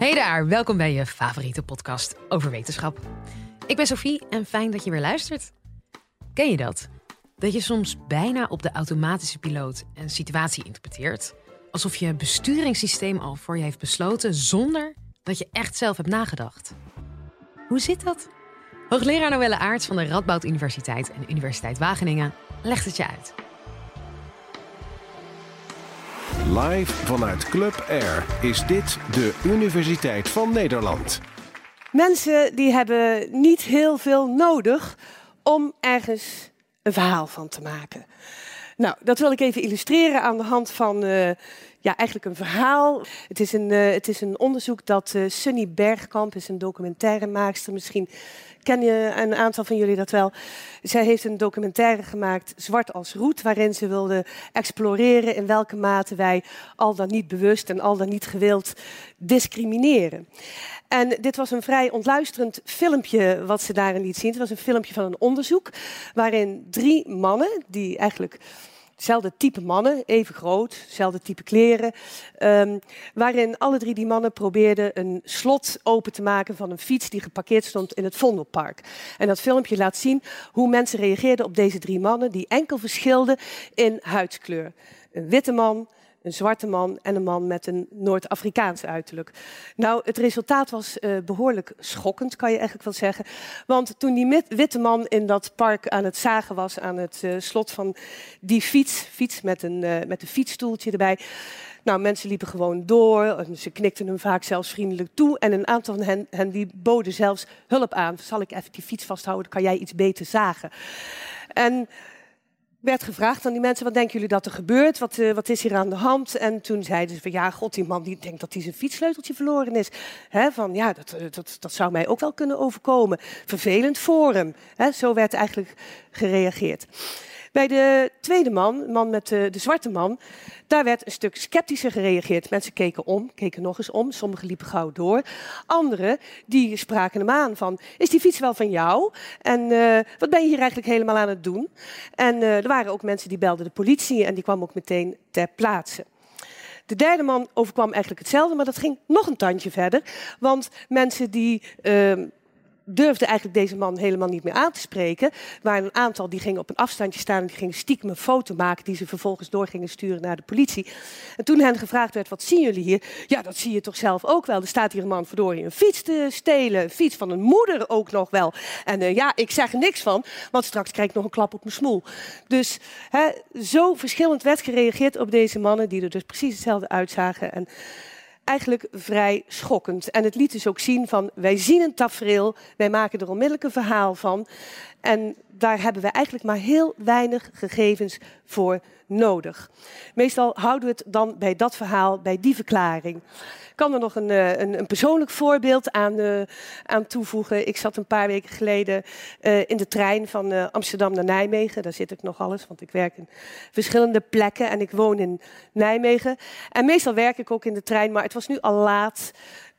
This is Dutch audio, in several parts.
Hey daar, welkom bij je favoriete podcast over wetenschap. Ik ben Sophie en fijn dat je weer luistert. Ken je dat? Dat je soms bijna op de automatische piloot een situatie interpreteert, alsof je besturingssysteem al voor je heeft besloten zonder dat je echt zelf hebt nagedacht. Hoe zit dat? Hoogleraar Noelle Aarts van de Radboud Universiteit en Universiteit Wageningen legt het je uit. Live vanuit Club Air is dit de Universiteit van Nederland. Mensen die hebben niet heel veel nodig om ergens een verhaal van te maken. Nou, dat wil ik even illustreren aan de hand van uh, ja, eigenlijk een verhaal. Het is een, uh, het is een onderzoek dat uh, Sunny Bergkamp is, een documentairemaakster. Misschien ken je een aantal van jullie dat wel. Zij heeft een documentaire gemaakt, Zwart als Roet, waarin ze wilde exploreren in welke mate wij al dan niet bewust en al dan niet gewild discrimineren. En dit was een vrij ontluisterend filmpje wat ze daarin liet zien. Het was een filmpje van een onderzoek waarin drie mannen, die eigenlijk Hetzelfde type mannen, even groot, hetzelfde type kleren. Um, waarin alle drie die mannen probeerden een slot open te maken van een fiets die geparkeerd stond in het Vondelpark. En dat filmpje laat zien hoe mensen reageerden op deze drie mannen die enkel verschilden in huidskleur. Een witte man, een zwarte man en een man met een Noord-Afrikaans uiterlijk. Nou, het resultaat was uh, behoorlijk schokkend, kan je eigenlijk wel zeggen. Want toen die witte man in dat park aan het zagen was, aan het uh, slot van die fiets, fiets met een, uh, met een fietsstoeltje erbij. Nou, mensen liepen gewoon door. Ze knikten hem vaak zelfs vriendelijk toe. En een aantal van hen, hen die boden zelfs hulp aan. Zal ik even die fiets vasthouden? Kan jij iets beter zagen? En werd gevraagd aan die mensen, wat denken jullie dat er gebeurt? Wat, uh, wat is hier aan de hand? En toen zeiden ze van, ja, god, die man die denkt dat hij zijn fietssleuteltje verloren is. Van, ja, dat, eh, dat, dat zou mij ook wel kunnen overkomen. Vervelend voor hem. He, zo werd eigenlijk gereageerd. Bij de tweede man, man met de, de, zwarte man, daar werd een stuk sceptischer gereageerd. Mensen keken om, keken nog eens om, sommigen liepen gauw door. Anderen, die spraken hem aan van, is die fiets wel van jou? En uh, wat ben je hier eigenlijk helemaal aan het doen? En uh, er waren ook mensen die belden de politie en die kwam ook meteen ter plaatse. De derde man overkwam eigenlijk hetzelfde, maar dat ging nog een tandje verder. Want mensen die uh, durfde eigenlijk deze man helemaal niet meer aan te spreken. Waren een aantal die gingen op een afstandje staan en die gingen stiekem een foto maken die ze vervolgens door gingen sturen naar de politie. En toen hen gevraagd werd, wat zien jullie hier? Ja, dat zie je toch zelf ook wel. Er staat hier een man verdorie een fiets te stelen, een fiets van een moeder ook nog wel. En uh, ja, ik zeg er niks van, want straks krijg ik nog een klap op mijn smoel. Dus hè, zo verschillend werd gereageerd op deze mannen die er dus precies hetzelfde uitzagen. En eigenlijk vrij schokkend. En het liet dus ook zien van, wij zien een tafereel, wij maken er onmiddellijk een verhaal van. En daar hebben we eigenlijk maar heel weinig gegevens voor nodig. Meestal houden we het dan bij dat verhaal, bij die verklaring kan er nog een, eh, een, een persoonlijk voorbeeld aan, uh, aan, toevoegen. Ik zat een paar weken geleden uh, in de trein van Amsterdam naar Nijmegen. Daar zit ik nog alles, want ik werk in verschillende plekken en ik woon in Nijmegen. En meestal werk ik ook in de trein, maar het was nu al laat.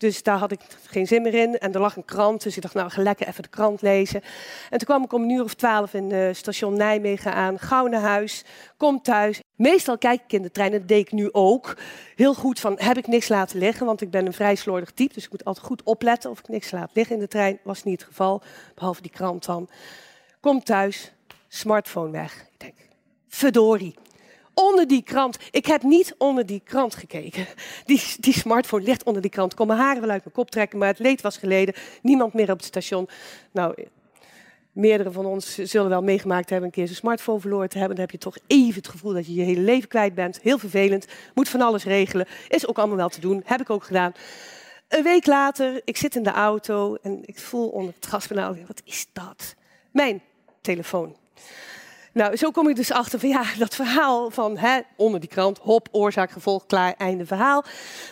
Dus daar had ik geen zin meer in. En er lag een krant, dus ik dacht, nou, ga lekker even de krant lezen. En toen kwam ik om een uur of twaalf in uh, station Nijmegen aan. Gauw naar huis, kom thuis. Meestal kijk ik in de trein, en dat deed ik nu ook. Heel goed van, heb ik niks laten liggen? Want ik ben een vrij slordig type, dus ik moet altijd goed opletten of ik niks laat liggen in de trein. Was niet het geval, behalve die krant dan. Kom thuis, smartphone weg. Ik denk, verdorie onder die krant. Ik heb niet onder die krant gekeken. Die, die smartphone ligt onder die krant. Ik kon mijn haren wel uit mijn kop trekken, maar het leed was geleden. Niemand meer op het station. Nou, meerdere van ons zullen wel meegemaakt hebben een keer zijn smartphone verloren te hebben. Dan heb je toch even het gevoel dat je je hele leven kwijt bent. Heel vervelend. Moet van alles regelen. Is ook allemaal wel te doen. Heb ik ook gedaan. Een week later, ik zit in de auto en ik voel onder het gaspedaal, wat is dat? Mijn telefoon. Nou, zo kom ik dus achter van ja, dat verhaal van hè, onder die krant, hop, oorzaak, gevolg, klaar, einde verhaal.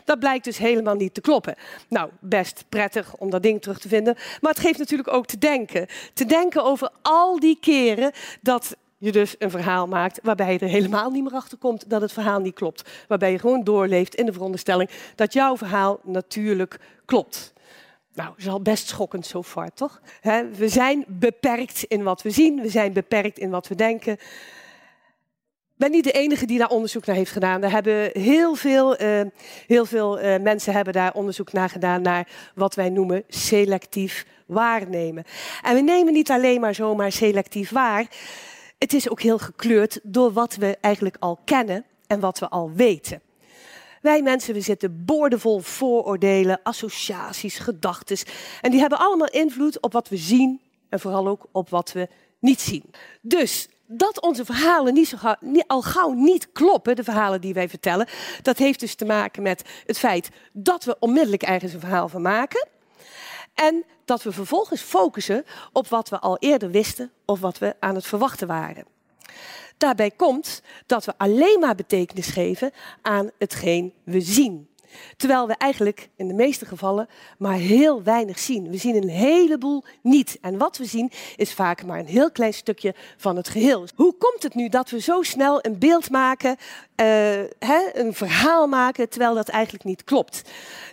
Dat blijkt dus helemaal niet te kloppen. Nou, best prettig om dat ding terug te vinden. Maar het geeft natuurlijk ook te denken. Te denken over al die keren dat je dus een verhaal maakt waarbij je er helemaal niet meer achter komt dat het verhaal niet klopt. Waarbij je gewoon doorleeft in de veronderstelling dat jouw verhaal natuurlijk klopt. Nou, dat is al best schokkend zo far, toch? we zijn beperkt in wat we zien, we zijn beperkt in wat we denken. ben niet de enige die daar onderzoek naar heeft gedaan. Er hebben heel veel, uh, heel veel uh, mensen hebben daar onderzoek naar gedaan naar wat wij noemen selectief waarnemen. En we nemen niet alleen maar zomaar selectief waar. Het is ook heel gekleurd door wat we eigenlijk al kennen en wat we al weten. Wij mensen, we zitten boordevol vooroordelen, associaties, gedachten. En die hebben allemaal invloed op wat we zien en vooral ook op wat we niet zien. Dus dat onze verhalen niet al gauw niet kloppen, de verhalen die wij vertellen, dat heeft dus te maken met het feit dat we onmiddellijk ergens een verhaal van maken. En dat we vervolgens focussen op wat we al eerder wisten of wat we aan het verwachten waren. Daarbij komt dat we alleen maar betekenis geven aan hetgeen we zien. Terwijl we eigenlijk in de meeste gevallen maar heel weinig zien. We zien een heleboel niet. En wat we zien is vaak maar een heel klein stukje van het geheel. Hoe komt het nu dat we zo snel een beeld maken, uh, hè, een verhaal maken, terwijl dat eigenlijk niet klopt?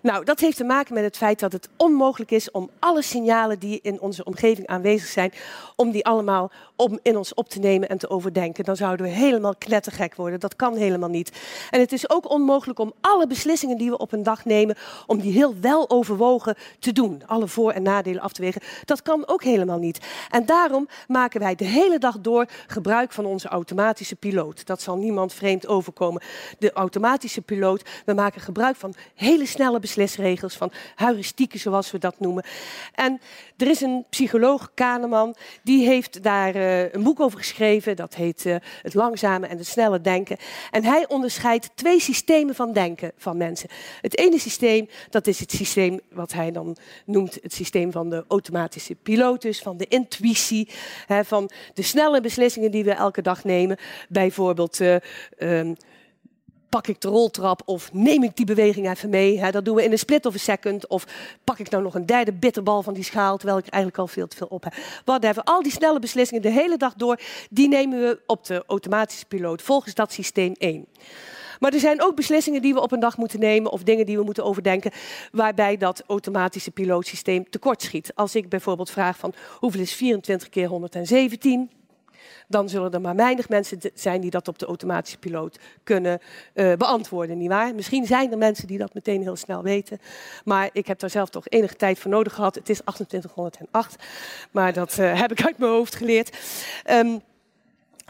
Nou, dat heeft te maken met het feit dat het onmogelijk is om alle signalen die in onze omgeving aanwezig zijn, om die allemaal om in ons op te nemen en te overdenken. Dan zouden we helemaal knettergek worden. Dat kan helemaal niet. En het is ook onmogelijk om alle beslissingen die we op een dag nemen, om die heel wel overwogen te doen. Alle voor- en nadelen af te wegen. Dat kan ook helemaal niet. En daarom maken wij de hele dag door gebruik van onze automatische piloot. Dat zal niemand vreemd overkomen. De automatische piloot, we maken gebruik van hele snelle beslisregels, van heuristieken zoals we dat noemen. En er is een psycholoog, Kahneman, die heeft daar uh, een boek over geschreven. Dat heet uh, Het langzame en het snelle denken. En hij onderscheidt twee systemen van denken van mensen. Het ene systeem, dat is het systeem wat hij dan noemt het systeem van de automatische pilotus, van de intuïtie, hè, van de snelle beslissingen die we elke dag nemen. Bijvoorbeeld. Uh, um, pak ik de roltrap of neem ik die beweging even mee. Dat doen we in een split of een second. Of pak ik nou nog een derde bitterbal van die schaal, terwijl ik eigenlijk al veel te veel op heb. Whatever. Al die snelle beslissingen de hele dag door, die nemen we op de automatische piloot volgens dat systeem 1. Maar er zijn ook beslissingen die we op een dag moeten nemen of dingen die we moeten overdenken, waarbij dat automatische pilootsysteem tekortschiet. Als ik bijvoorbeeld vraag van hoeveel is 24 keer 117? dan zullen er maar weinig mensen zijn die dat op de automatische piloot kunnen uh, beantwoorden, nietwaar? Misschien zijn er mensen die dat meteen heel snel weten, maar ik heb daar zelf toch enige tijd voor nodig gehad. Het is 2808, maar dat uh, heb ik uit mijn hoofd geleerd. Um,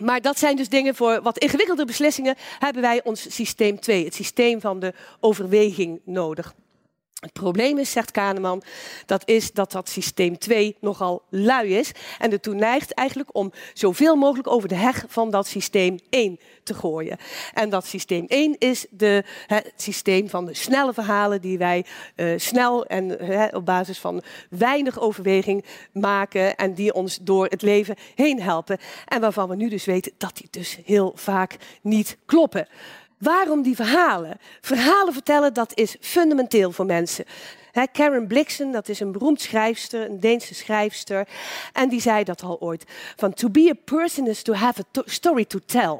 maar dat zijn dus dingen voor wat ingewikkelde beslissingen hebben wij ons systeem 2, het systeem van de overweging nodig. Het probleem is, zegt Kahneman, dat is dat dat systeem 2 nogal lui is en ertoe neigt eigenlijk om zoveel mogelijk over de heg van dat systeem 1 te gooien. En dat systeem 1 is de, het systeem van de snelle verhalen die wij uh, snel en op basis van weinig overweging maken en die ons door het leven heen helpen. En waarvan we nu dus weten dat die dus heel vaak niet kloppen. Waarom die verhalen? Verhalen vertellen, dat is fundamenteel voor mensen. Karen Blixen, dat is een beroemd schrijfster, een Deense schrijfster. En die zei dat al ooit. Van to be a person is to have a story to tell.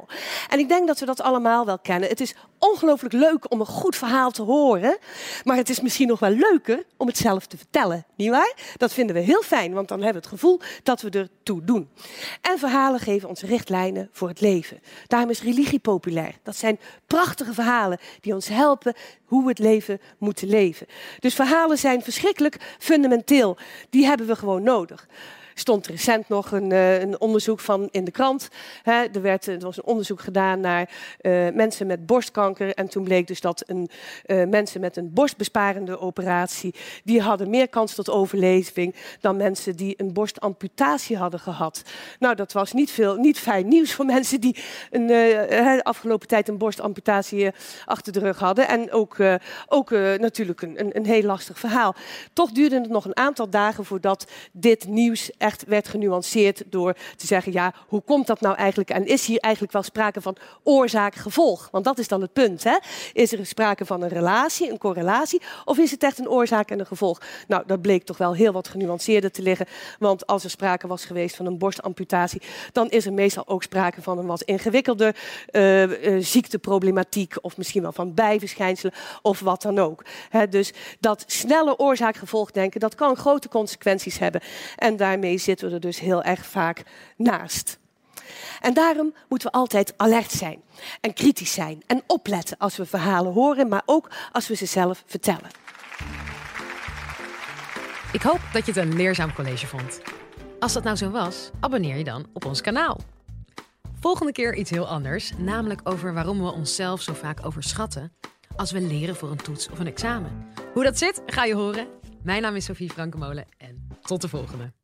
En ik denk dat we dat allemaal wel kennen. Het is ongelooflijk leuk om een goed verhaal te horen. Maar het is misschien nog wel leuker om het zelf te vertellen. Niet waar? Dat vinden we heel fijn, want dan hebben we het gevoel dat we er toe doen. En verhalen geven ons richtlijnen voor het leven. Daarom is religie populair. Dat zijn prachtige verhalen die ons helpen hoe we het leven moeten leven. Dus verhalen zijn verschrikkelijk fundamenteel. Die hebben we gewoon nodig stond recent nog een, uh, een onderzoek van in de krant. Hè, er, werd, er was een onderzoek gedaan naar uh, mensen met borstkanker. En toen bleek dus dat een, uh, mensen met een borstbesparende operatie... die hadden meer kans tot overleving dan mensen die een borstamputatie hadden gehad. Nou, dat was niet, veel, niet fijn nieuws voor mensen die een, de afgelopen tijd een borstamputatie achter de rug hadden. En ook, ook natuurlijk een, een heel lastig verhaal. Toch duurde het nog een aantal dagen voordat dit nieuws werd genuanceerd door te zeggen, ja, hoe komt dat nou eigenlijk? En is hier eigenlijk wel sprake van oorzaak-gevolg? Want dat is dan het punt. Hè? Is er sprake van een relatie, een correlatie, of is het echt een oorzaak en een gevolg? Nou, dat bleek toch wel heel wat genuanceerder te liggen. Want als er sprake was geweest van een borstamputatie, dan is er meestal ook sprake van een wat ingewikkelder uh, uh, ziekteproblematiek, of misschien wel van bijverschijnselen, of wat dan ook. dus dat snelle oorzaak-gevolg denken, dat kan grote consequenties hebben. En zitten we er dus heel erg vaak naast. En daarom moeten we altijd alert zijn en kritisch zijn en opletten als we verhalen horen, maar ook als we ze zelf vertellen. Ik hoop dat je het een leerzaam college vond. Als dat nou zo was, abonneer je dan op ons kanaal. Volgende keer iets heel anders, namelijk over waarom we onszelf zo vaak overschatten als we leren voor een toets of een examen. Hoe dat zit, ga je horen. Mijn naam is Sophie Frankemolen en tot de volgende.